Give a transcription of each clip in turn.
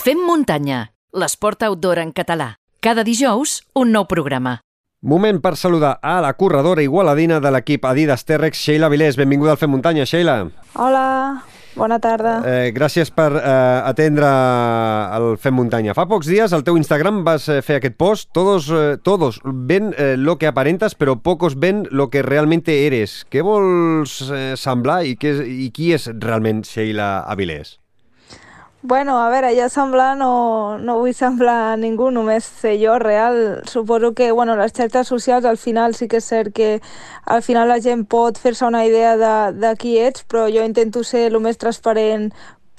Fem muntanya, l'esport outdoor en català. Cada dijous, un nou programa. Moment per saludar a la corredora igualadina de l'equip Adidas T-Rex, Sheila Vilés. Benvinguda al Fem Muntanya, Sheila. Hola, bona tarda. Eh, gràcies per eh, atendre el Fem Muntanya. Fa pocs dies al teu Instagram vas eh, fer aquest post. Todos, eh, todos ven eh, lo que aparentas, però pocos ven lo que realmente eres. Què vols eh, semblar i, què, i qui és realment Sheila Avilés? Bueno, a veure, ja semblar no, no vull semblar a ningú, només ser jo real. Suposo que bueno, les xarxes socials al final sí que és cert que al final la gent pot fer-se una idea de, de qui ets, però jo intento ser el més transparent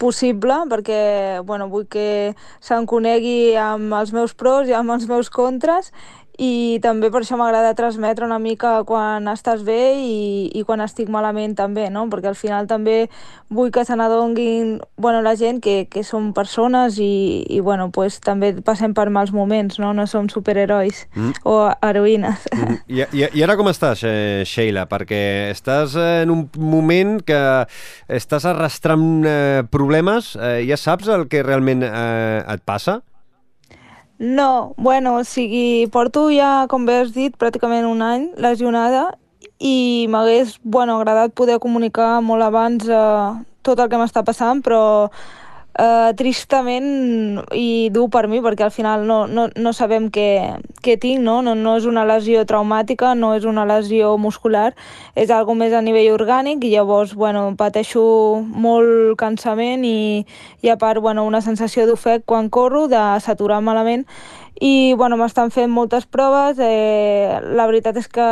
possible perquè bueno, vull que se'm conegui amb els meus pros i amb els meus contres i també per això m'agrada transmetre una mica quan estàs bé i, i quan estic malament també, no? perquè al final també vull que se n'adonguin bueno, la gent que, que som persones i, i bueno, pues, també passem per mals moments, no, no som superherois mm. o heroïnes. Mm. I, i, I ara com estàs, eh, Sheila? Perquè estàs en un moment que estàs arrastrant eh, problemes, eh, ja saps el que realment eh, et passa? No, bueno, o sigui, porto ja, com bé has dit, pràcticament un any lesionada i m'hagués, bueno, agradat poder comunicar molt abans eh, tot el que m'està passant, però eh, tristament i dur per mi perquè al final no, no, no sabem què, què tinc, no? no? No és una lesió traumàtica, no és una lesió muscular, és algo més a nivell orgànic i llavors bueno, pateixo molt cansament i, i a part bueno, una sensació d'ofec quan corro, de saturar malament i bueno, m'estan fent moltes proves, eh, la veritat és que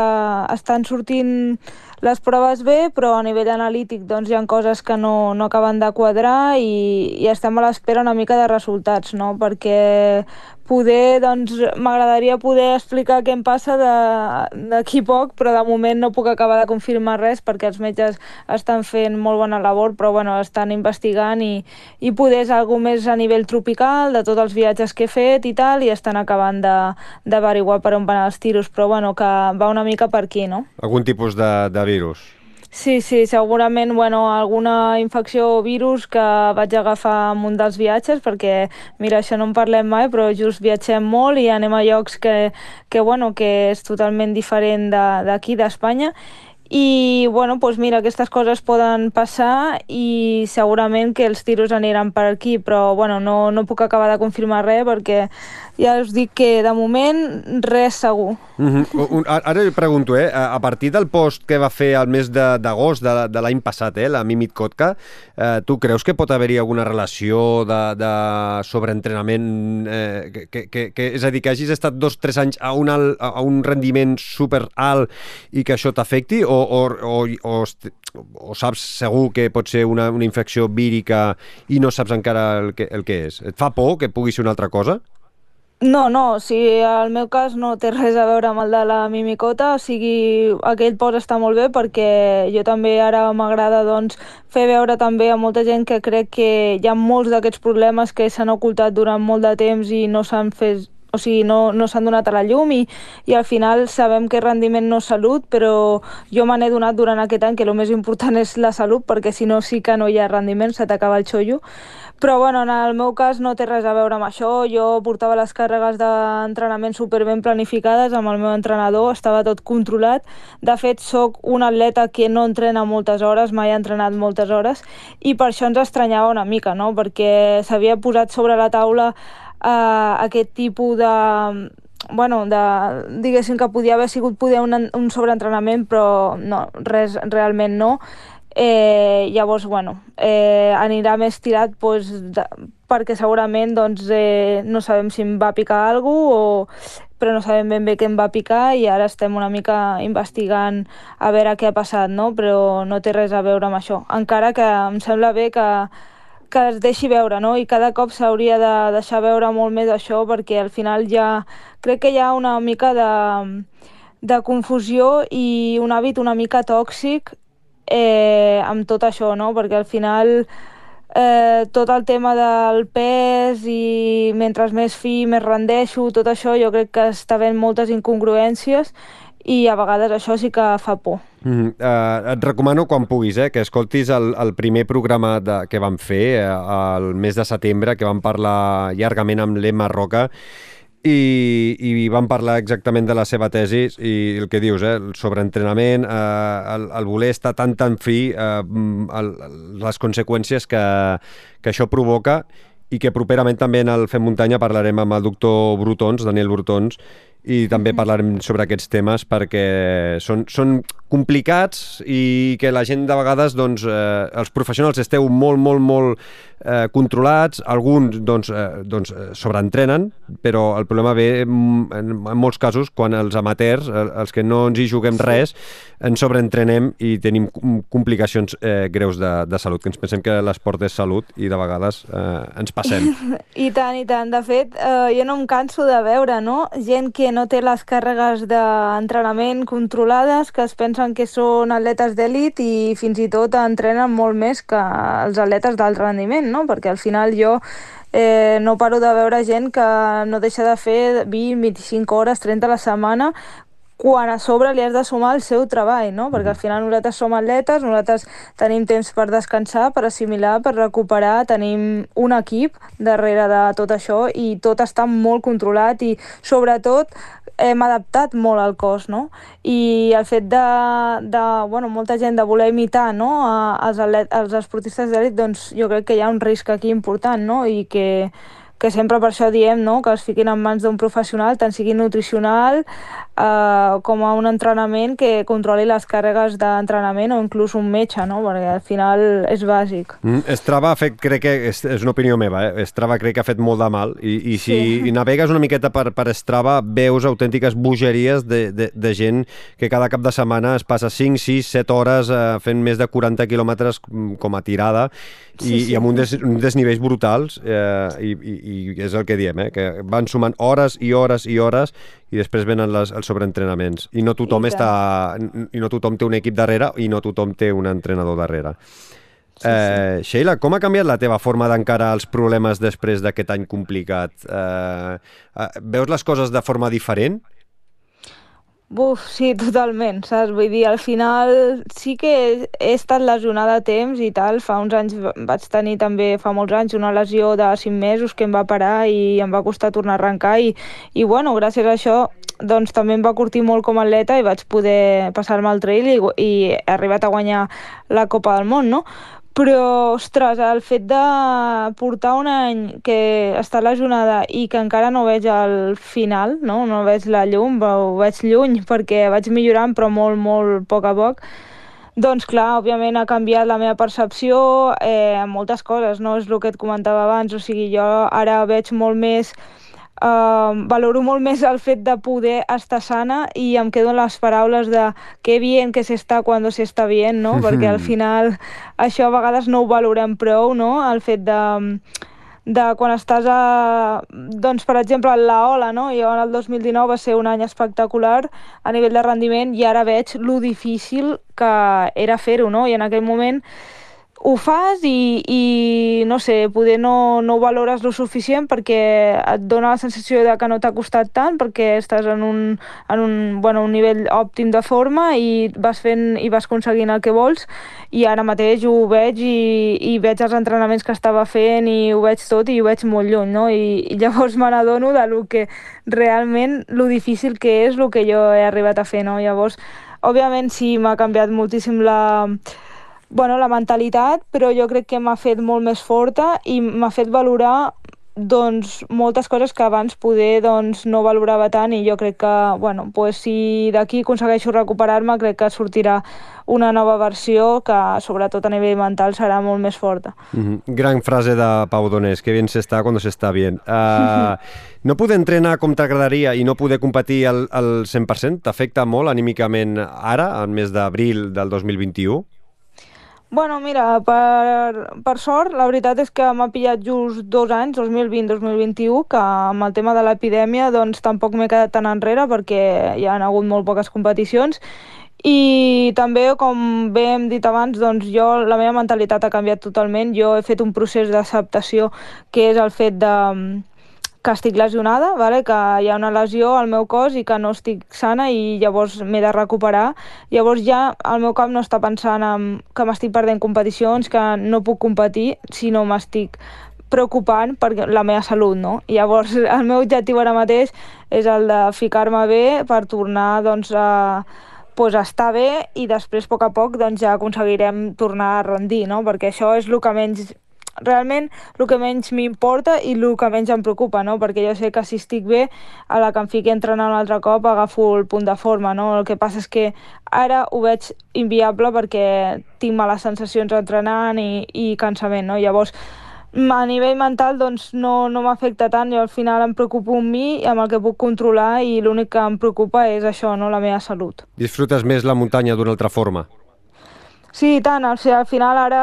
estan sortint les proves bé, però a nivell analític doncs, hi ha coses que no, no acaben de quadrar i, i estem a l'espera una mica de resultats, no? perquè poder, doncs, m'agradaria poder explicar què em passa d'aquí poc, però de moment no puc acabar de confirmar res perquè els metges estan fent molt bona labor, però bueno, estan investigant i, i poder és alguna més a nivell tropical, de tots els viatges que he fet i tal, i estan acabant d'averiguar per on van els tiros, però bueno, que va una mica per aquí, no? Algun tipus de, de virus? Sí, sí, segurament bueno, alguna infecció o virus que vaig agafar en un dels viatges, perquè, mira, això no en parlem mai, però just viatgem molt i anem a llocs que, que, bueno, que és totalment diferent d'aquí, de, d'Espanya, i bueno, doncs mira, aquestes coses poden passar i segurament que els tiros aniran per aquí, però bueno, no, no puc acabar de confirmar res perquè ja us dic que de moment res segur. Mm -hmm. Ara li pregunto, eh, a partir del post que va fer el mes d'agost de, de, de l'any passat, eh, la Mimit Kotka, eh, tu creus que pot haver-hi alguna relació de, de sobreentrenament? Eh, que, que, que, és a dir, que hagis estat dos o tres anys a un, alt, a un rendiment super alt i que això t'afecti? O, o, o, o, o saps segur que pot ser una, una infecció vírica i no saps encara el que, el que és? Et fa por que pugui ser una altra cosa? No, no, o sigui, el meu cas no té res a veure amb el de la mimicota, o sigui, aquell post està molt bé perquè jo també ara m'agrada doncs, fer veure també a molta gent que crec que hi ha molts d'aquests problemes que s'han ocultat durant molt de temps i no s'han fet o sigui, no, no s'han donat a la llum i, i al final sabem que rendiment no és salut, però jo me n'he donat durant aquest any que el més important és la salut, perquè si no sí que no hi ha rendiment, se t'acaba el xollo. Però bueno, en el meu cas no té res a veure amb això, jo portava les càrregues d'entrenament super ben planificades amb el meu entrenador, estava tot controlat. De fet, sóc un atleta que no entrena moltes hores, mai ha entrenat moltes hores, i per això ens estranyava una mica, no? perquè s'havia posat sobre la taula eh, aquest tipus de bueno, de, diguéssim que podia haver sigut poder un, un sobreentrenament, però no, res, realment no. Eh, llavors, bueno, eh, anirà més tirat pues, de, perquè segurament doncs, eh, no sabem si em va picar alguna o però no sabem ben bé què em va picar i ara estem una mica investigant a veure què ha passat, no? però no té res a veure amb això. Encara que em sembla bé que que es deixi veure, no? I cada cop s'hauria de deixar veure molt més això perquè al final ja crec que hi ha una mica de, de confusió i un hàbit una mica tòxic eh, amb tot això, no? Perquè al final eh, tot el tema del pes i mentre més fi més rendeixo, tot això jo crec que està havent moltes incongruències i a vegades això sí que fa por. Mm, uh, et recomano quan puguis eh, que escoltis el, el primer programa de, que vam fer eh, el mes de setembre, que vam parlar llargament amb l'Emma Roca i, i vam parlar exactament de la seva tesi i el que dius, eh, el sobreentrenament, eh, el, el voler estar tan tan fi, eh, el, les conseqüències que, que això provoca i que properament també en el Fem Muntanya parlarem amb el doctor Brutons, Daniel Brutons, i també parlarem sobre aquests temes perquè són, són complicats i que la gent de vegades, doncs, eh, els professionals esteu molt, molt, molt eh, controlats, alguns doncs, eh, doncs, eh, sobreentrenen, però el problema ve en, en molts casos quan els amateurs, els que no ens hi juguem res, ens sobreentrenem i tenim complicacions eh, greus de, de salut, que ens pensem que l'esport és salut i de vegades eh, ens passem. I tant, i tant. De fet, eh, jo no em canso de veure, no? Gent que no té les càrregues d'entrenament controlades, que es pensen que són atletes d'èlit i fins i tot entrenen molt més que els atletes d'alt rendiment, no? Perquè al final jo eh, no paro de veure gent que no deixa de fer 20, 25 hores, 30 a la setmana, quan a sobre li has de sumar el seu treball, no? Perquè al final nosaltres som atletes, nosaltres tenim temps per descansar, per assimilar, per recuperar, tenim un equip darrere de tot això i tot està molt controlat i sobretot hem adaptat molt al cos, no? I el fet de, de bueno, molta gent de voler imitar no? als, atlet, als esportistes d'elit, doncs jo crec que hi ha un risc aquí important, no? I que que sempre per això diem no? que es fiquin en mans d'un professional, tant sigui nutricional eh, com a un entrenament que controli les càrregues d'entrenament o inclús un metge, no? perquè al final és bàsic. Mm, Strava ha fet, crec que, és, és una opinió meva, eh? Strava crec que ha fet molt de mal i, i si sí. navegues una miqueta per, per Strava veus autèntiques bogeries de, de, de gent que cada cap de setmana es passa 5, 6, 7 hores eh, fent més de 40 quilòmetres mm, com a tirada i, sí, sí. i amb un, des, un desnivells brutals eh, i, i, i és el que diem, eh? que van sumant hores i hores i hores i després venen les, els sobreentrenaments i no tothom I està i no tothom té un equip darrere i no tothom té un entrenador darrere. Sí, eh, sí. Sheila, com ha canviat la teva forma d'encarar els problemes després d'aquest any complicat? Eh, eh, veus les coses de forma diferent? Buf, sí, totalment, saps? Vull dir, al final sí que he estat lesionada a temps i tal. Fa uns anys vaig tenir també, fa molts anys, una lesió de 5 mesos que em va parar i em va costar tornar a arrencar i, i bueno, gràcies a això doncs també em va curtir molt com a atleta i vaig poder passar-me al trail i, i he arribat a guanyar la Copa del Món, no? Però, ostres, el fet de portar un any que està lesionada i que encara no veig el final, no, no veig la llum, ho veig lluny perquè vaig millorant però molt, molt poc a poc, doncs clar, òbviament ha canviat la meva percepció eh, moltes coses, no? És el que et comentava abans, o sigui, jo ara veig molt més Uh, valoro molt més el fet de poder estar sana i em quedo en les paraules de que bien que s'està quan s'està bien, no? Perquè al final això a vegades no ho valorem prou, no? El fet de de quan estàs a, doncs, per exemple, a la Ola, no? Jo en el 2019 va ser un any espectacular a nivell de rendiment i ara veig lo difícil que era fer-ho, no? I en aquell moment ho fas i, i no sé, poder no, no ho valores lo suficient perquè et dona la sensació de que no t'ha costat tant perquè estàs en un, en un, bueno, un nivell òptim de forma i vas fent i vas aconseguint el que vols i ara mateix ho veig i, i veig els entrenaments que estava fent i ho veig tot i ho veig molt lluny, no? I, i llavors me n'adono de lo que realment, lo difícil que és el que jo he arribat a fer, no? Llavors, òbviament sí, m'ha canviat moltíssim la bueno, la mentalitat, però jo crec que m'ha fet molt més forta i m'ha fet valorar doncs, moltes coses que abans poder doncs, no valorava tant i jo crec que bueno, pues, si d'aquí aconsegueixo recuperar-me crec que sortirà una nova versió que sobretot a nivell mental serà molt més forta. Mm -hmm. Gran frase de Pau Donés, que bien se está cuando se está bien. Uh, no poder entrenar com t'agradaria i no poder competir al, al 100% t'afecta molt anímicament ara, al mes d'abril del 2021? Bueno, mira, per, per sort, la veritat és que m'ha pillat just dos anys, 2020-2021, que amb el tema de l'epidèmia doncs tampoc m'he quedat tan enrere perquè hi han hagut molt poques competicions i també, com bé hem dit abans, doncs jo, la meva mentalitat ha canviat totalment. Jo he fet un procés d'acceptació que és el fet de que estic lesionada, vale? que hi ha una lesió al meu cos i que no estic sana i llavors m'he de recuperar. Llavors ja el meu cap no està pensant en que m'estic perdent competicions, que no puc competir, sinó m'estic preocupant per la meva salut, no? Llavors el meu objectiu ara mateix és el de ficar-me bé per tornar doncs, a, pues, estar bé i després a poc a poc doncs, ja aconseguirem tornar a rendir, no? Perquè això és el que menys realment el que menys m'importa i el que menys em preocupa, no? perquè jo sé que si estic bé, a la que em fiqui entrenant un altre cop agafo el punt de forma. No? El que passa és que ara ho veig inviable perquè tinc males sensacions entrenant i, i cansament. No? Llavors, a nivell mental doncs, no, no m'afecta tant, jo al final em preocupo amb mi, amb el que puc controlar i l'únic que em preocupa és això, no? la meva salut. Disfrutes més la muntanya d'una altra forma? Sí, i tant. O sigui, al final ara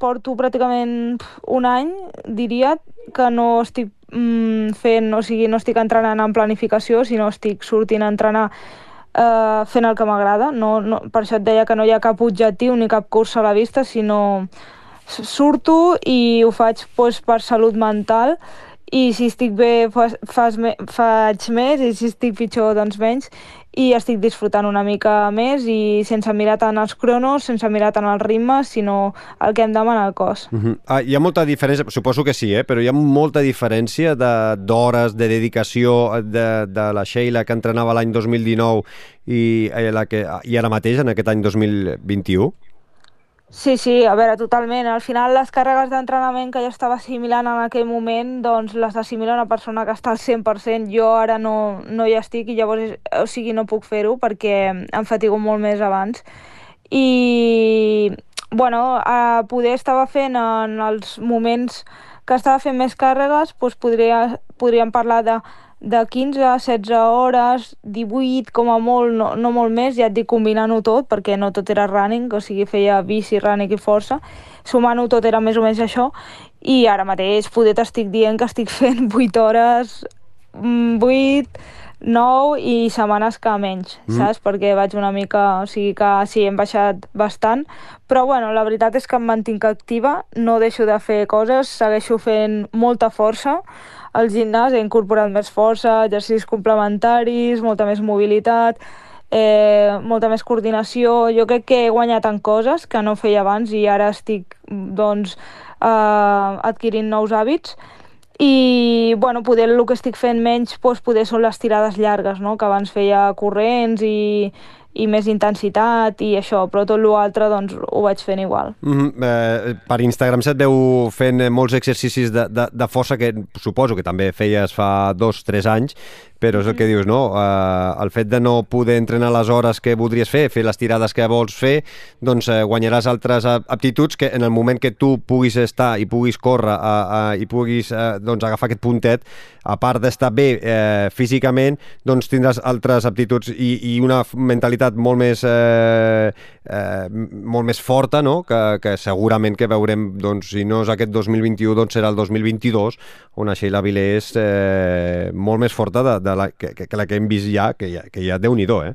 porto pràcticament un any, diria, que no estic mm, fent, o sigui, no estic entrenant en planificació, sinó estic sortint a entrenar eh, fent el que m'agrada. No, no, per això et deia que no hi ha cap objectiu ni cap curs a la vista, sinó surto i ho faig pues, per salut mental i si estic bé fas, fas me, faig més i si estic pitjor doncs menys i estic disfrutant una mica més i sense mirar tant els cronos, sense mirar tant el ritme, sinó el que em demana el cos. Uh -huh. ah, hi ha molta diferència, suposo que sí, eh? però hi ha molta diferència d'hores, de, de dedicació de, de la Sheila que entrenava l'any 2019 i, eh, la que, i ara mateix, en aquest any 2021? Sí, sí, a veure, totalment. Al final les càrregues d'entrenament que jo estava assimilant en aquell moment, doncs les assimila una persona que està al 100%. Jo ara no, no hi estic i llavors, o sigui, no puc fer-ho perquè em fatigo molt més abans. I, bueno, a poder estava fent en els moments que estava fent més càrregues, doncs podria, podríem parlar de de 15 a 16 hores, 18 com a molt, no, no molt més, ja et dic combinant-ho tot, perquè no tot era running, o sigui, feia bici, running i força, sumant-ho tot era més o menys això, i ara mateix poder t'estic dient que estic fent 8 hores, 8, mm, 9 i setmanes que menys, mm. saps? Perquè vaig una mica... O sigui que sí, hem baixat bastant, però bueno, la veritat és que em mantinc activa, no deixo de fer coses, segueixo fent molta força, al gimnàs he incorporat més força, exercicis complementaris, molta més mobilitat, eh, molta més coordinació. Jo crec que he guanyat en coses que no feia abans i ara estic doncs, eh, adquirint nous hàbits i bueno, poder el que estic fent menys doncs, poder són les tirades llargues, no? que abans feia corrents i, i més intensitat i això, però tot l'altre doncs, ho vaig fent igual. Mm -hmm. eh, per Instagram se't veu fent molts exercicis de, de, de força que suposo que també feies fa dos, tres anys, però és el que dius, no? Uh, el fet de no poder entrenar les hores que voldries fer, fer les tirades que vols fer, doncs uh, guanyaràs altres aptituds que en el moment que tu puguis estar i puguis córrer uh, uh, i puguis uh, doncs, agafar aquest puntet, a part d'estar bé uh, físicament, doncs tindràs altres aptituds i, i una mentalitat molt més, uh, uh, molt més forta, no? que, que segurament que veurem, doncs, si no és aquest 2021, doncs serà el 2022, on la Sheila Vilés és eh, molt més forta de, de la, que, que la que hem vist ja, que ja, que ja Déu-n'hi-do, eh?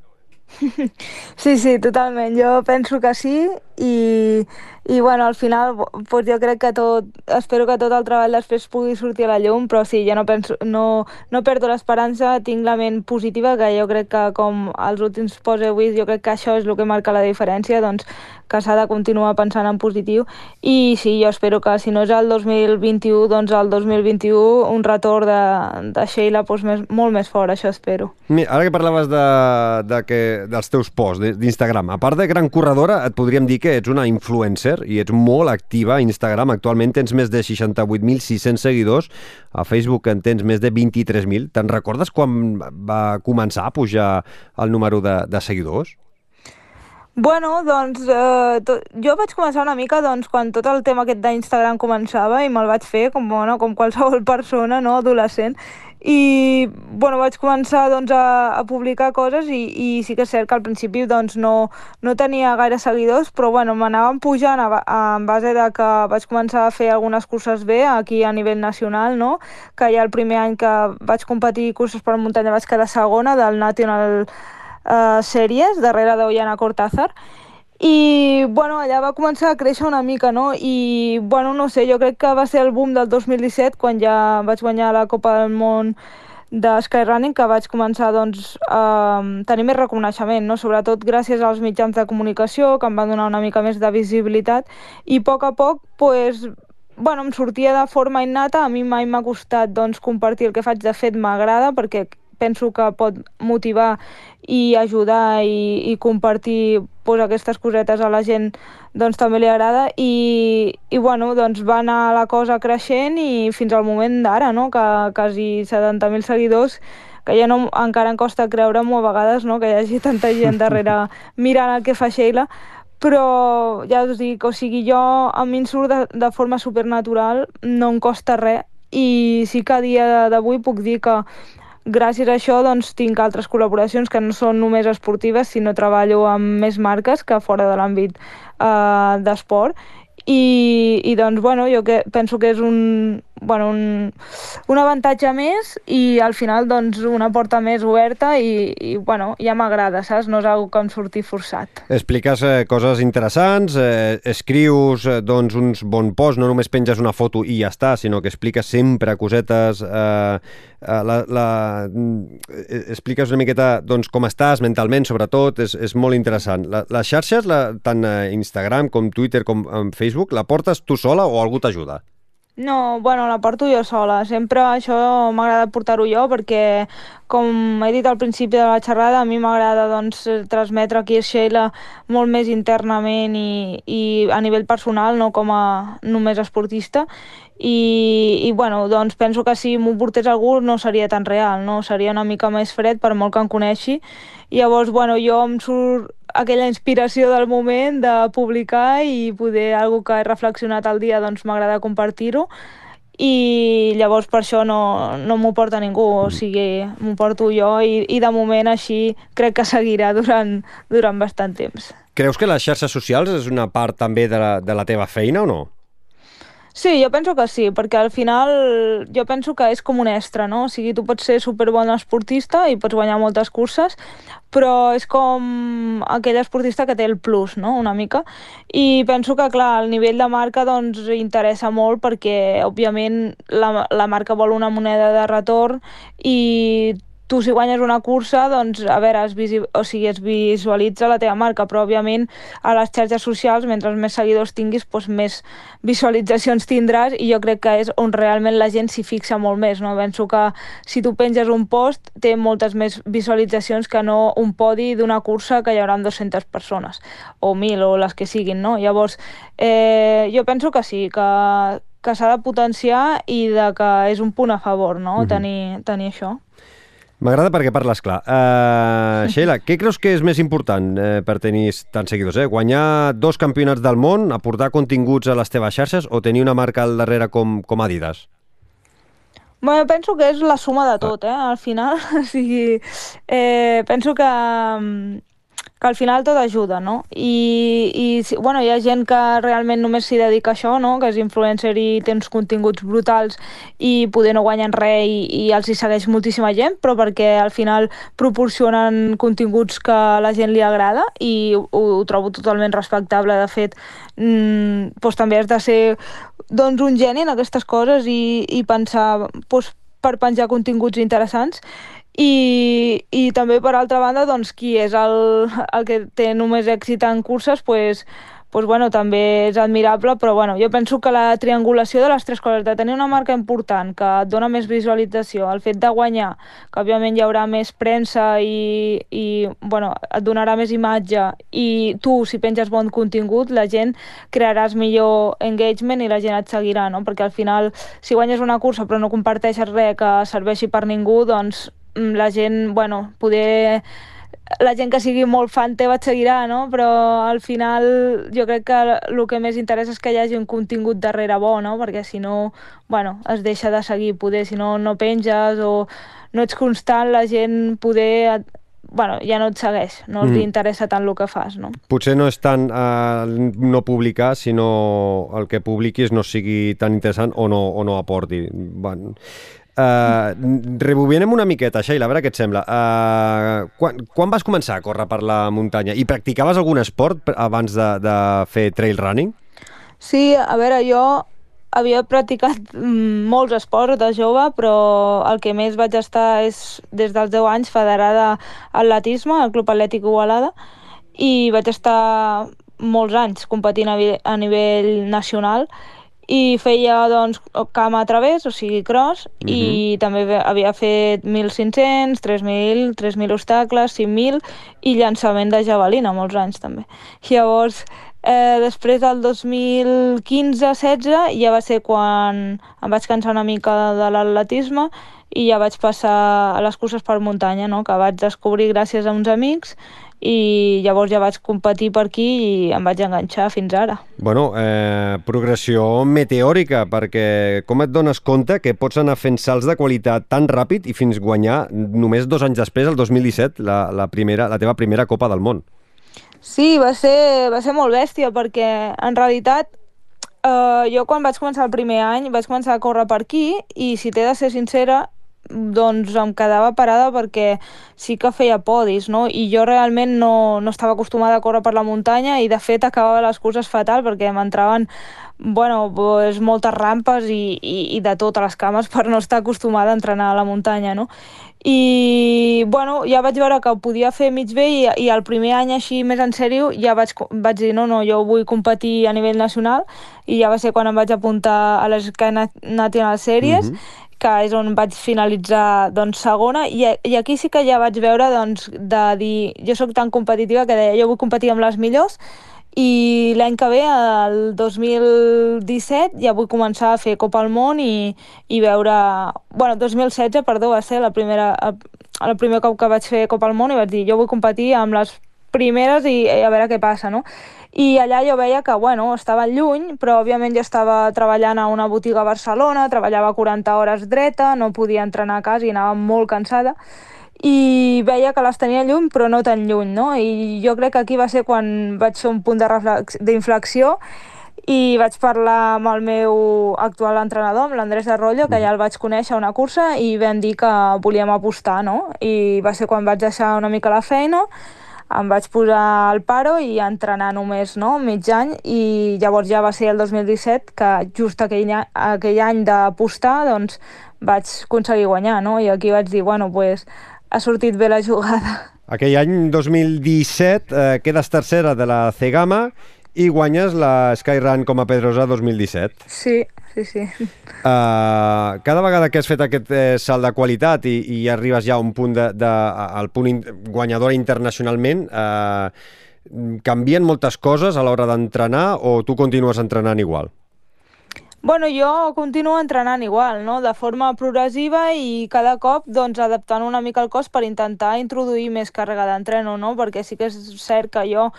Sí, sí, totalment. Jo penso que sí i, i bueno, al final pues jo crec que tot, espero que tot el treball després pugui sortir a la llum, però sí, ja no, penso, no, no perdo l'esperança, tinc la ment positiva, que jo crec que com els últims posts he vist, jo crec que això és el que marca la diferència, doncs que s'ha de continuar pensant en positiu i sí, jo espero que si no és el 2021, doncs el 2021 un retorn de, de Sheila doncs, més, molt més fort, això espero. Mira, ara que parlaves de, de que, dels teus posts d'Instagram, a part de gran corredora, et podríem dir que ets una influencer i ets molt activa a Instagram. Actualment tens més de 68.600 seguidors, a Facebook en tens més de 23.000. Te'n recordes quan va començar a pujar el número de, de seguidors? Bueno, doncs eh, jo vaig començar una mica doncs, quan tot el tema aquest d'Instagram començava i me'l vaig fer com, bueno, com qualsevol persona no, adolescent i bueno, vaig començar doncs, a, a publicar coses i, i sí que és cert que al principi doncs, no, no tenia gaire seguidors però bueno, m'anaven pujant en base de que vaig començar a fer algunes curses bé aquí a nivell nacional no? que ja el primer any que vaig competir curses per muntanya vaig quedar segona del National uh, sèries darrere d'Ollana Cortázar i bueno, allà va començar a créixer una mica, no? I bueno, no sé, jo crec que va ser el boom del 2017 quan ja vaig guanyar la Copa del Món de Skyrunning que vaig començar doncs, a tenir més reconeixement, no? sobretot gràcies als mitjans de comunicació que em van donar una mica més de visibilitat i a poc a poc pues, bueno, em sortia de forma innata, a mi mai m'ha costat doncs, compartir el que faig, de fet m'agrada perquè penso que pot motivar i ajudar i, i compartir pues, aquestes cosetes a la gent doncs també li agrada i, i bueno, doncs va anar la cosa creixent i fins al moment d'ara, no? que quasi 70.000 seguidors que ja no, encara em costa creure-m'ho a vegades no? que hi hagi tanta gent darrere mirant el que fa Sheila però ja us dic, o sigui, jo a mi em surt de, de forma supernatural, no em costa res i sí que a dia d'avui puc dir que gràcies a això doncs, tinc altres col·laboracions que no són només esportives, sinó treballo amb més marques que fora de l'àmbit eh, d'esport i, i doncs, bueno, jo que penso que és un, bueno, un, un avantatge més i al final doncs una porta més oberta i, i bueno, ja m'agrada, saps? No és una que em surti forçat. Expliques eh, coses interessants, eh, escrius eh, doncs uns bon posts, no només penges una foto i ja està, sinó que expliques sempre cosetes, eh, la, la, eh, expliques una miqueta doncs, com estàs mentalment, sobretot, és, és molt interessant. La, les xarxes, la, tant Instagram com Twitter com Facebook, la portes tu sola o algú t'ajuda? No, bueno, la porto jo sola. Sempre això m'agrada portar-ho jo perquè, com he dit al principi de la xerrada, a mi m'agrada doncs, transmetre aquí a Sheila molt més internament i, i a nivell personal, no com a només esportista. I, i bueno, doncs penso que si m'ho portés algú no seria tan real, no? seria una mica més fred per molt que em coneixi. Llavors, bueno, jo em surt aquella inspiració del moment de publicar i poder algo que he reflexionat al dia doncs m'agrada compartir-ho i llavors per això no, no m'ho porta ningú, o mm. sigui, m'ho porto jo i, i de moment així crec que seguirà durant, durant bastant temps. Creus que les xarxes socials és una part també de la, de la teva feina o no? Sí, jo penso que sí, perquè al final jo penso que és com un extra, no? O sigui, tu pots ser superbon esportista i pots guanyar moltes curses, però és com aquell esportista que té el plus, no?, una mica. I penso que, clar, el nivell de marca doncs interessa molt perquè, òbviament, la, la marca vol una moneda de retorn i tu si guanyes una cursa, doncs, a veure, es, visi o sigui, es visualitza la teva marca, però òbviament a les xarxes socials, mentre més seguidors tinguis, doncs més visualitzacions tindràs i jo crec que és on realment la gent s'hi fixa molt més, no? Penso que si tu penges un post té moltes més visualitzacions que no un podi d'una cursa que hi haurà 200 persones, o 1.000, o les que siguin, no? Llavors, eh, jo penso que sí, que, que s'ha de potenciar i de que és un punt a favor, no?, mm -hmm. tenir, tenir això. M'agrada perquè parles clar. Uh, Sheila, què creus que és més important uh, per tenir tants seguidors? Eh? Guanyar dos campionats del món, aportar continguts a les teves xarxes o tenir una marca al darrere com, com Adidas? Bueno, penso que és la suma de tot, eh? Al final, o sigui, eh, penso que que al final tot ajuda, no? I, i bueno, hi ha gent que realment només s'hi dedica a això, no? Que és influencer i té uns continguts brutals i poder no guanyen res i, i els hi segueix moltíssima gent, però perquè al final proporcionen continguts que a la gent li agrada i ho, ho trobo totalment respectable. De fet, mmm, doncs també has de ser doncs, un geni en aquestes coses i, i pensar doncs, per penjar continguts interessants i, i també, per altra banda, doncs, qui és el, el que té només èxit en curses, pues, pues, bueno, també és admirable, però bueno, jo penso que la triangulació de les tres coses, de tenir una marca important que et dona més visualització, el fet de guanyar, que òbviament hi haurà més premsa i, i bueno, et donarà més imatge, i tu, si penges bon contingut, la gent crearàs millor engagement i la gent et seguirà, no? perquè al final, si guanyes una cursa però no comparteixes res que serveixi per ningú, doncs la gent, bueno, poder la gent que sigui molt fan teva et seguirà, no? Però al final jo crec que el que més interessa és que hi hagi un contingut darrere bo, no? Perquè si no, bueno, es deixa de seguir, poder, si no, no penges o no ets constant, la gent poder bueno, ja no et segueix, no mm. li interessa tant el que fas, no? Potser no és tant eh, no publicar, sinó el que publiquis no sigui tan interessant o no, o no aporti. Bueno, Uh, rebobinem una miqueta, Sheila, a veure què et sembla. Uh, quan, quan vas començar a córrer per la muntanya? I practicaves algun esport abans de, de fer trail running? Sí, a veure, jo havia practicat mm, molts esports de jove, però el que més vaig estar és des dels 10 anys federada a atletisme, al Club Atlètic Igualada, i vaig estar molts anys competint a, a nivell nacional i feia doncs camp a través, o sigui cross, mm -hmm. i també havia fet 1.500, 3.000, 3.000 obstacles, 5.000 i llançament de javelina molts anys també. Llavors, Eh, després del 2015-16 ja va ser quan em vaig cansar una mica de l'atletisme i ja vaig passar a les curses per muntanya, no? que vaig descobrir gràcies a uns amics i llavors ja vaig competir per aquí i em vaig enganxar fins ara. Bueno, eh, progressió meteòrica, perquè com et dones compte que pots anar fent salts de qualitat tan ràpid i fins guanyar només dos anys després, el 2017, la, la, primera, la teva primera Copa del Món? Sí, va ser, va ser molt bèstia perquè en realitat eh, jo quan vaig començar el primer any vaig començar a córrer per aquí i si t'he de ser sincera doncs em quedava parada perquè sí que feia podis, no? I jo realment no, no estava acostumada a córrer per la muntanya i de fet acabava les curses fatal perquè m'entraven bueno, pues, moltes rampes i, i, i de totes les cames per no estar acostumada a entrenar a la muntanya, no? I, bueno, ja vaig veure que ho podia fer mig bé i, i el primer any així més en sèrio ja vaig, vaig dir, no, no, jo vull competir a nivell nacional i ja va ser quan em vaig apuntar a les Sky National Series mm -hmm que és on vaig finalitzar doncs, segona, i, i aquí sí que ja vaig veure doncs, de dir, jo sóc tan competitiva que deia, jo vull competir amb les millors, i l'any que ve, el 2017, ja vull començar a fer Copa al Món i, i veure... bueno, 2016, perdó, va ser la primera, el primer cop que vaig fer Copa al Món i vaig dir, jo vull competir amb les primeres i, i a veure què passa, no? I allà jo veia que, bueno, estava lluny, però òbviament jo estava treballant a una botiga a Barcelona, treballava 40 hores dreta, no podia entrenar a casa i anava molt cansada, i veia que les tenia lluny, però no tan lluny, no? I jo crec que aquí va ser quan vaig fer un punt d'inflexió i vaig parlar amb el meu actual entrenador, amb l'Andrés Arroyo, que ja el vaig conèixer a una cursa i vam dir que volíem apostar, no? I va ser quan vaig deixar una mica la feina, em vaig posar al paro i entrenar només no, mig any i llavors ja va ser el 2017 que just aquell, aquell any d'apostar doncs vaig aconseguir guanyar no? i aquí vaig dir, bueno, pues, ha sortit bé la jugada. Aquell any 2017 eh, quedes tercera de la Cegama i guanyes la Skyrun com a Pedrosa 2017. Sí, sí, sí. Uh, cada vegada que has fet aquest eh, salt de qualitat i, i arribes ja a un punt de, de, al punt in, guanyador internacionalment, uh, canvien moltes coses a l'hora d'entrenar o tu continues entrenant igual? Bueno, jo continuo entrenant igual, no? de forma progressiva i cada cop doncs, adaptant una mica el cos per intentar introduir més càrrega d'entreno, no? perquè sí que és cert que jo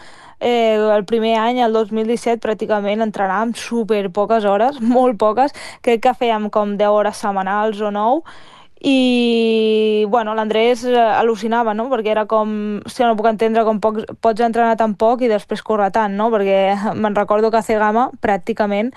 eh, el primer any, el 2017, pràcticament entrenàvem super poques hores, molt poques, crec que fèiem com 10 hores setmanals o 9, i bueno, l'Andrés eh, al·lucinava, no? perquè era com, si no puc entendre com poc, pots entrenar tan poc i després córrer tant, no? perquè me'n recordo que a Cegama pràcticament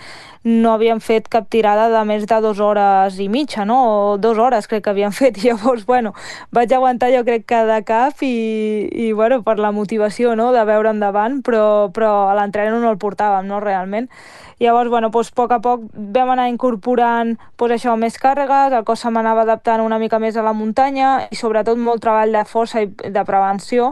no havíem fet cap tirada de més de dues hores i mitja, no? o dues hores crec que havíem fet, i llavors, bueno, vaig aguantar jo crec cada cap i, i bueno, per la motivació no? de veure endavant, però, però a l'entreno no el portàvem, no, realment. Llavors, bueno, doncs, a poc a poc vam anar incorporant doncs, això, més càrregues, el cos se m'anava adaptant una mica més a la muntanya i sobretot molt treball de força i de prevenció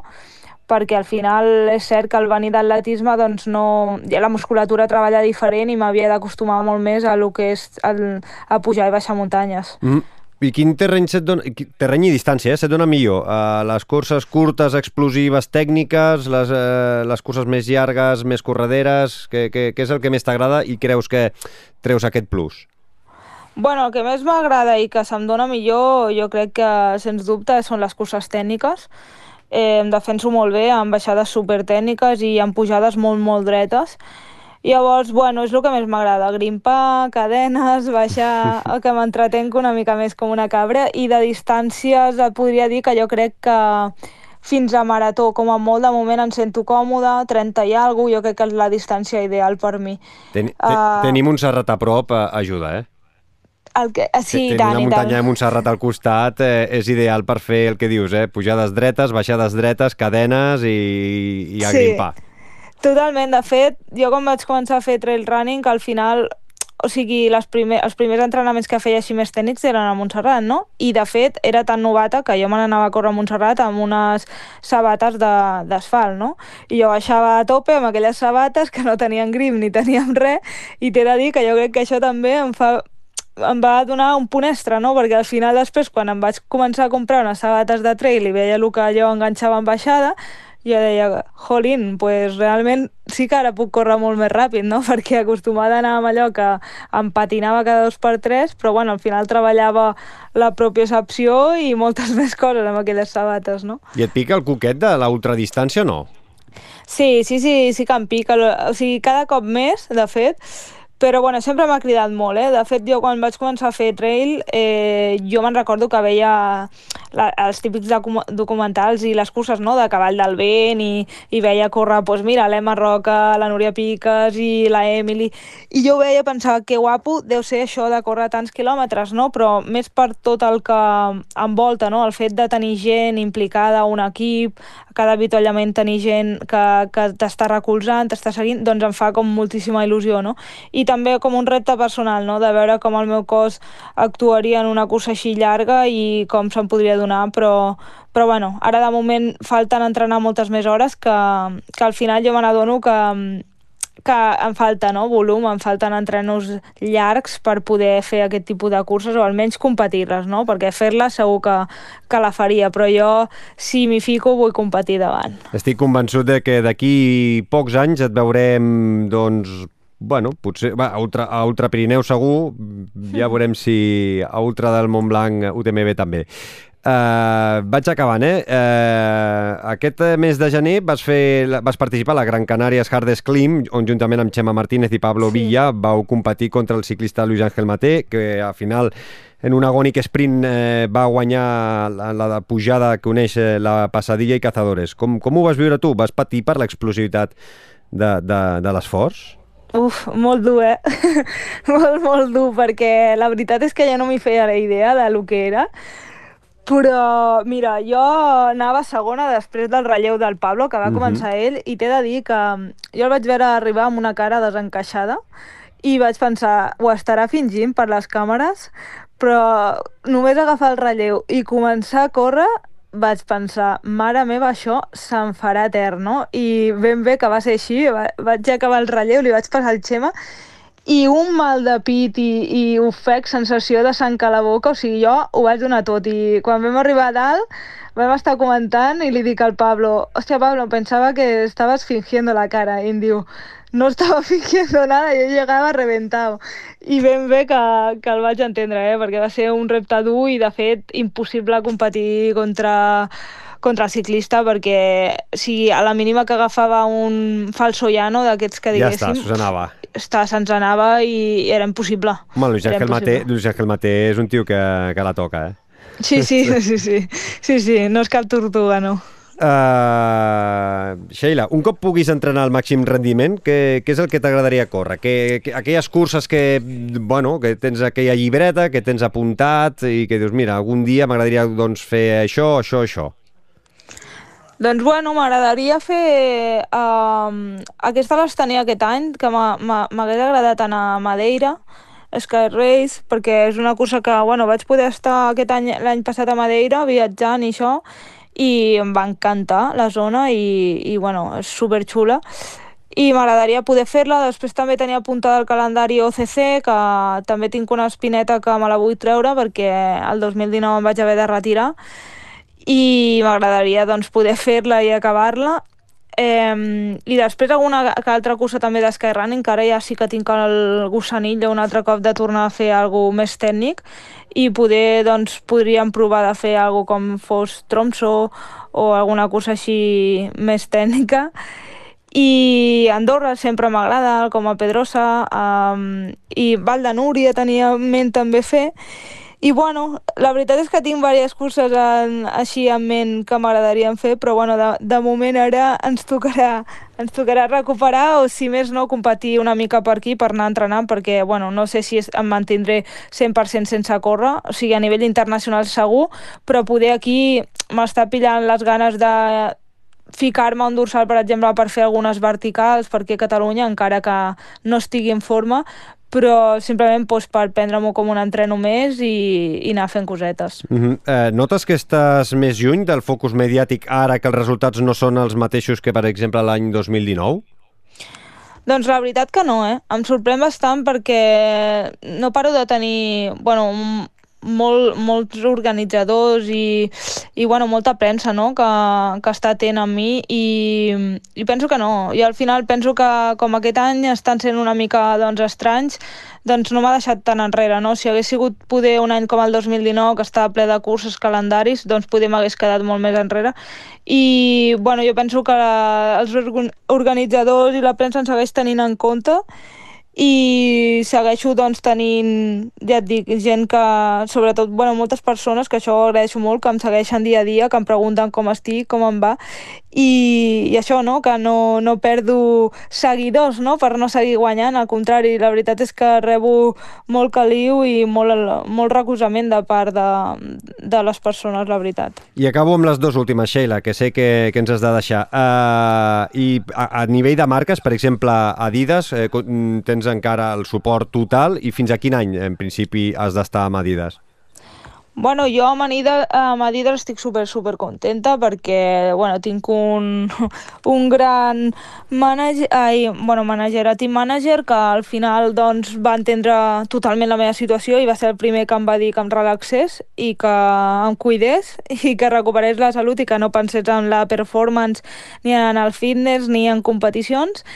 perquè al final és cert que al venir d'atletisme doncs no, ja la musculatura treballa diferent i m'havia d'acostumar molt més a lo que és el, a pujar i baixar muntanyes. Mm. I quin terreny, set dona, terreny i distància eh, se't dona millor? Uh, les curses curtes, explosives, tècniques, les, uh, les curses més llargues, més correderes, què, és el que més t'agrada i creus que treus aquest plus? Bueno, el que més m'agrada i que se'm dona millor, jo crec que, sens dubte, són les curses tècniques. Eh, em defenso molt bé, amb baixades supertècniques i amb pujades molt, molt dretes Llavors, bueno, és el que més m'agrada, grimpar, cadenes, baixar, el que m'entretenc una mica més com una cabra, i de distàncies et podria dir que jo crec que fins a marató, com a molt, de moment em sento còmode, 30 i alguna jo crec que és la distància ideal per mi. Ten, uh, tenim un serrat a prop, uh, ajuda, eh? El que, sí, Tenir tant, muntanya de Montserrat al costat eh, és ideal per fer el que dius, eh? pujades dretes, baixades dretes, cadenes i, i a Sí. grimpar. Totalment, de fet, jo quan vaig començar a fer trail running, al final, o sigui, les primer, els primers entrenaments que feia així més tècnics eren a Montserrat, no? I de fet era tan novata que jo me n'anava a córrer a Montserrat amb unes sabates d'asfalt, no? I jo baixava a tope amb aquelles sabates que no tenien grim ni teníem res, i t'he de dir que jo crec que això també em fa em va donar un punt extra, no? Perquè al final després, quan em vaig començar a comprar unes sabates de trail i veia el que allò enganxava en baixada, jo deia, jolín, pues realment sí que ara puc córrer molt més ràpid, no? Perquè acostumada a anar amb allò que em patinava cada dos per tres, però bueno, al final treballava la propiocepció i moltes més coses amb aquelles sabates, no? I et pica el coquet de la ultradistància o no? Sí, sí, sí, sí que em pica. O sigui, cada cop més, de fet, però bueno, sempre m'ha cridat molt, eh? De fet, jo quan vaig començar a fer trail, eh, jo me'n recordo que veia la, els típics docu documentals i les curses no? de cavall del vent i, i veia córrer, doncs mira, l'Emma Roca, la Núria Piques i la Emily, i jo veia pensava que guapo deu ser això de córrer tants quilòmetres, no? Però més per tot el que envolta, no? El fet de tenir gent implicada, un equip, cada avituallament tenir gent que, que t'està recolzant, t'està seguint, doncs em fa com moltíssima il·lusió, no? I també com un repte personal, no? De veure com el meu cos actuaria en una cursa així llarga i com se'n podria donar, però, però bueno, ara de moment falten entrenar moltes més hores que, que al final jo me n'adono que, que em falta no, volum, em falten entrenos llargs per poder fer aquest tipus de curses o almenys competir-les, no? perquè fer-les segur que, que la faria, però jo si m'hi fico vull competir davant. Estic convençut de que d'aquí pocs anys et veurem, doncs, bueno, potser va, a, Ultra, a Ultra Pirineu segur, ja veurem si a Ultra del Montblanc UTMB també. Uh, vaig acabant, eh? Uh, aquest mes de gener vas, fer, vas participar a la Gran Canàries Hardest Climb, on juntament amb Xema Martínez i Pablo Sí. Villa vau competir contra el ciclista Luis Ángel Maté, que al final en un agònic sprint eh, va guanyar la, la pujada que uneix eh, la Passadilla i Cazadores. Com, com ho vas viure tu? Vas patir per l'explosivitat de, de, de l'esforç? Uf, molt dur, eh? molt, molt dur, perquè la veritat és que ja no m'hi feia la idea de lo que era. Però, mira, jo anava segona després del relleu del Pablo, que va Mhm. començar ell, i t'he de dir que jo el vaig veure arribar amb una cara desencaixada i vaig pensar, ho estarà fingint per les càmeres, però només agafar el relleu i començar a córrer vaig pensar, mare meva, això se'n farà etern, no? I ben bé que va ser així, va- vaig acabar el relleu, li vaig passar el Xema, i un mal de pit i, i ofec, sensació de sang a la boca, o sigui, jo ho vaig donar tot, i quan vam arribar a dalt vam estar comentant i li dic al Pablo, hòstia Pablo, pensava que estabas fingiendo la cara, i em diu, no estava fingiendo nada, yo llegava reventado. I ben bé que, que el vaig entendre, eh? perquè va ser un repte dur i, de fet, impossible competir contra, contra el ciclista perquè si a la mínima que agafava un falso llano d'aquests que Ja diguéssim, està, s'anava. està, se'ns anava i era impossible. Home, Luis Ángel, Maté. Luis Ángel Maté és un tio que, que la toca, eh? Sí, sí, sí, sí, sí, sí, no és cap tortuga, no. Uh, Sheila, un cop puguis entrenar al màxim rendiment, què, què és el que t'agradaria córrer? Que, que, aquelles curses que, bueno, que tens aquella llibreta, que tens apuntat i que dius, mira, algun dia m'agradaria doncs, fer això, això, això. Doncs bueno, m'agradaria fer... Um, aquesta les tenia aquest any, que m'ha- m'ha- m'hagués agradat anar a Madeira, Sky Race, perquè és una cursa que, bueno, vaig poder estar aquest any, l'any passat a Madeira, viatjant i això, i em va encantar la zona i, i bueno, és superxula. I m'agradaria poder fer-la, després també tenia apuntada al calendari OCC, que també tinc una espineta que me la vull treure perquè el 2019 em vaig haver de retirar, i m'agradaria doncs, poder fer-la i acabar-la. Eh, I després alguna altra cursa també de Skyrunning, que ara ja sí que tinc el gusanillo un altre cop de tornar a fer alguna més tècnic i poder, doncs, podríem provar de fer alguna com fos Tromso o alguna cursa així més tècnica. I Andorra sempre m'agrada, com a Pedrosa, um, i Val de Núria tenia en ment també fer, I bueno, la veritat és que tinc diverses curses en, així en ment que m'agradarien fer, però bueno, de, de moment ara ens tocarà, ens tocarà recuperar o si més no competir una mica per aquí per anar entrenant perquè bueno, no sé si em mantindré 100% sense córrer, o sigui a nivell internacional segur, però poder aquí m'està pillant les ganes de ficar-me un dorsal, per exemple, per fer algunes verticals, perquè Catalunya, encara que no estigui en forma, però simplement doncs, per prendre-m'ho com un entreno més i, i anar fent cosetes. Uh -huh. eh, notes que estàs més lluny del focus mediàtic ara que els resultats no són els mateixos que, per exemple, l'any 2019? Doncs la veritat que no, eh? Em sorprèn bastant perquè no paro de tenir bueno, molt, molts organitzadors i, i bueno, molta premsa no? que, que està atent a mi i, i penso que no. I al final penso que com aquest any estan sent una mica doncs, estranys, doncs no m'ha deixat tan enrere. No? Si hagués sigut poder un any com el 2019 que estava ple de cursos calendaris, doncs poder m'hagués quedat molt més enrere. I bueno, jo penso que la, els organitzadors i la premsa ens segueix tenint en compte i segueixo doncs tenint, ja et dic, gent que, sobretot, bueno, moltes persones, que això agraeixo molt, que em segueixen dia a dia, que em pregunten com estic, com em va, i, i això, no?, que no, no perdo seguidors, no?, per no seguir guanyant, al contrari, la veritat és que rebo molt caliu i molt, molt recolzament de part de, de les persones, la veritat. I acabo amb les dues últimes, Sheila, que sé que, que ens has de deixar. Uh, I a, a nivell de marques, per exemple, Adidas, eh, tens encara el suport total i fins a quin any, en principi, has d'estar amb Adidas? Bueno, jo amb Adidas, Adidas estic super, super contenta perquè, bueno, tinc un, un gran manager, ai, bueno, manager, team manager, que al final, doncs, va entendre totalment la meva situació i va ser el primer que em va dir que em relaxés i que em cuidés i que recuperés la salut i que no pensés en la performance ni en el fitness ni en competicions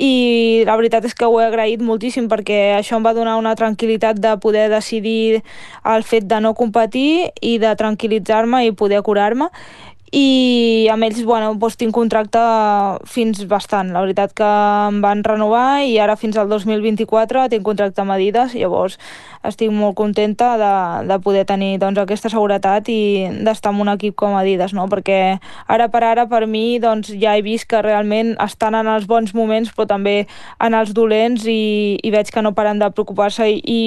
i la veritat és que ho he agraït moltíssim perquè això em va donar una tranquil·litat de poder decidir el fet de no competir i de tranquil·litzar-me i poder curar-me i amb ells bueno, doncs tinc contracte fins bastant. La veritat que em van renovar i ara fins al 2024 tinc contracte amb Adidas, llavors estic molt contenta de, de poder tenir doncs, aquesta seguretat i d'estar en un equip com Adidas, no? perquè ara per ara per mi doncs, ja he vist que realment estan en els bons moments però també en els dolents i, i veig que no paren de preocupar-se i, i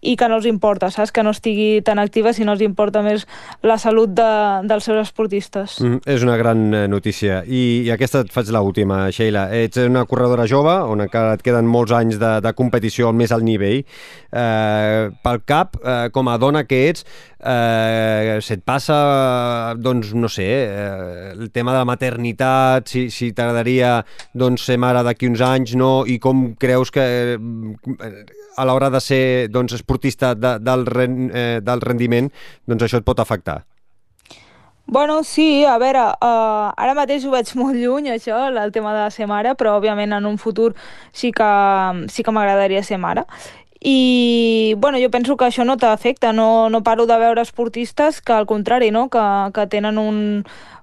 que no els importa, saps? Que no estigui tan activa, sinó els importa més la salut de, dels seus esportistes. Mm, és una gran eh, notícia. I, i aquesta et faig l'última, Sheila. Ets una corredora jove, on encara et queden molts anys de, de competició al més alt nivell. Eh, pel cap, eh, com a dona que ets, eh, se't passa, doncs, no sé, eh, el tema de la maternitat, si, si t'agradaria doncs, ser mare d'aquí uns anys, no? I com creus que eh, a l'hora de ser doncs, esportista de, del, eh, del rendiment, doncs això et pot afectar. Bueno, sí, a veure, uh, ara mateix ho veig molt lluny, això, el tema de ser mare, però òbviament en un futur sí que, sí que m'agradaria ser mare. I bueno, jo penso que això no t'afecta, no, no paro de veure esportistes que al contrari, no? que, que tenen un,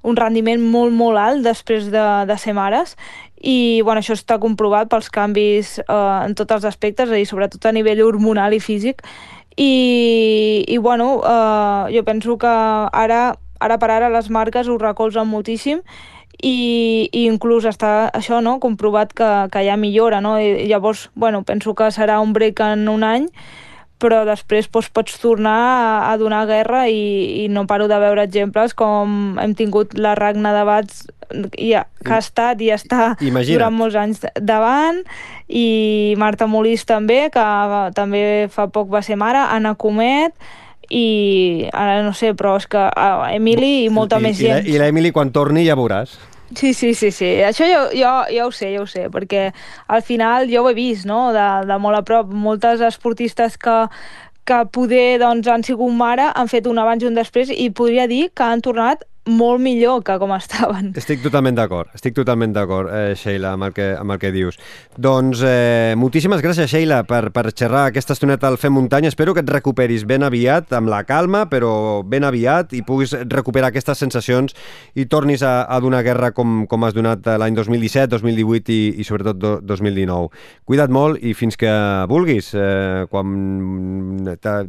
un rendiment molt, molt alt després de, de ser mares i bueno, això està comprovat pels canvis eh, en tots els aspectes, i sobretot a nivell hormonal i físic i, i bueno, eh, jo penso que ara, ara per ara les marques ho recolzen moltíssim i, i inclús està això no, comprovat que, que hi ha millora no? I, llavors bueno, penso que serà un break en un any però després doncs, pots tornar a, a donar guerra i, i no paro de veure exemples com hem tingut la Ragna de Bats i, que ha estat i està Imagina't. durant molts anys davant i Marta Molís també que també fa poc va ser mare Anna Comet i ara no sé, però és que Emili i molta I, més gent. I l'Emili quan torni ja veuràs. Sí, sí, sí, sí. Això jo, jo, jo ho sé, jo ho sé, perquè al final jo ho he vist, no?, de, de molt a prop. Moltes esportistes que, que poder doncs, han sigut mare, han fet un abans i un després i podria dir que han tornat molt millor que com estaven. Estic totalment d'acord, estic totalment d'acord, eh, Sheila, amb el, que, amb el que dius. Doncs eh, moltíssimes gràcies, Sheila, per, per xerrar aquesta estoneta al Fem Muntanya. Espero que et recuperis ben aviat, amb la calma, però ben aviat, i puguis recuperar aquestes sensacions i tornis a, a donar guerra com, com has donat l'any 2017, 2018 i, i sobretot do, 2019. Cuida't molt i fins que vulguis, eh, quan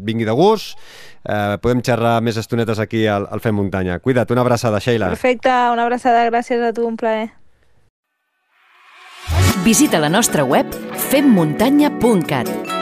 vingui de gust, eh, podem xerrar més estonetes aquí al, al Fem Muntanya. Cuida't, una abraçada, Sheila. Perfecte, una abraçada, gràcies a tu, un plaer. Visita la nostra web femmuntanya.cat